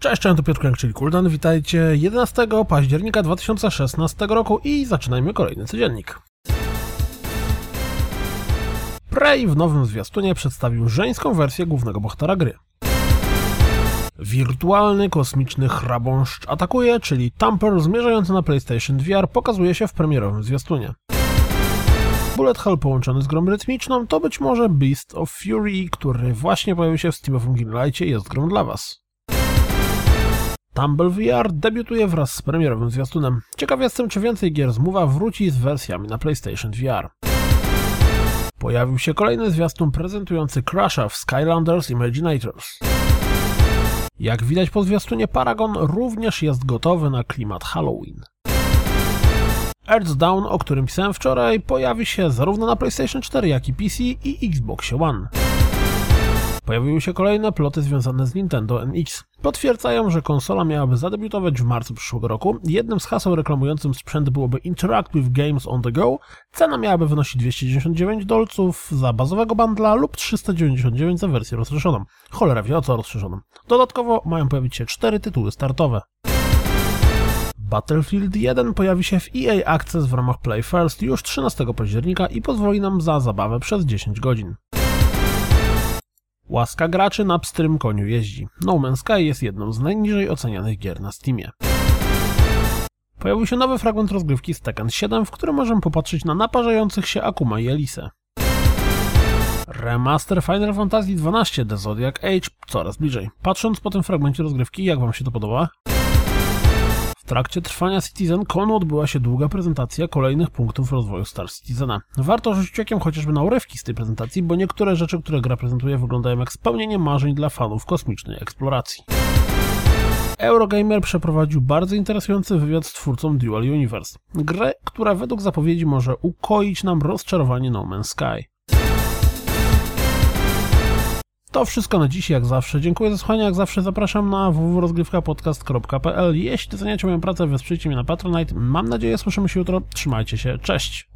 Cześć, cześć, to Piotr czyli Kuldan. Witajcie 11 października 2016 roku i zaczynajmy kolejny codziennik. Prey w nowym zwiastunie przedstawił żeńską wersję głównego bohatera gry. Wirtualny kosmiczny chrabąszcz atakuje, czyli Tamper zmierzający na PlayStation VR pokazuje się w premierowym zwiastunie. Bullet Hell połączony z grą rytmiczną to być może Beast of Fury, który właśnie pojawił się w Steamowym Greenlightie jest grą dla Was. Tumble VR debiutuje wraz z premierowym zwiastunem. Ciekaw jestem, czy więcej gier z Move'a wróci z wersjami na PlayStation VR. Pojawił się kolejny zwiastun prezentujący Crasha w Skylanders Imaginators. Jak widać po zwiastunie, Paragon również jest gotowy na klimat Halloween. Earthdown, o którym pisałem wczoraj, pojawi się zarówno na PlayStation 4, jak i PC i Xbox One. Pojawiły się kolejne ploty związane z Nintendo NX. Potwierdzają, że konsola miałaby zadebiutować w marcu przyszłego roku. Jednym z haseł reklamującym sprzęt byłoby Interact with Games on the Go. Cena miałaby wynosić 299 dolców za bazowego bandla lub 399 za wersję rozszerzoną. Cholera wie o co rozszerzoną. Dodatkowo mają pojawić się cztery tytuły startowe. Battlefield 1 pojawi się w EA Access w ramach Play First już 13 października i pozwoli nam za zabawę przez 10 godzin. Łaska graczy na pstrym koniu jeździ. No Man's Sky jest jedną z najniżej ocenianych gier na Steamie. Pojawił się nowy fragment rozgrywki z Tekken 7, w którym możemy popatrzeć na naparzających się Akuma i Elisę. Remaster Final Fantasy XII The Zodiac Age coraz bliżej. Patrząc po tym fragmencie rozgrywki, jak wam się to podoba? W trakcie trwania Citizen Conu odbyła się długa prezentacja kolejnych punktów rozwoju Star Citizena. Warto rzucić okiem chociażby na urywki z tej prezentacji, bo niektóre rzeczy, które gra prezentuje wyglądają jak spełnienie marzeń dla fanów kosmicznej eksploracji. Eurogamer przeprowadził bardzo interesujący wywiad z twórcą Dual Universe. Grę, która według zapowiedzi może ukoić nam rozczarowanie No Man's Sky. To wszystko na dziś, jak zawsze. Dziękuję za słuchanie, jak zawsze zapraszam na www.rozgrywkapodcast.pl Jeśli doceniacie moją pracę, wesprzyjcie mnie na Patronite. Mam nadzieję, słyszymy się jutro. Trzymajcie się, cześć!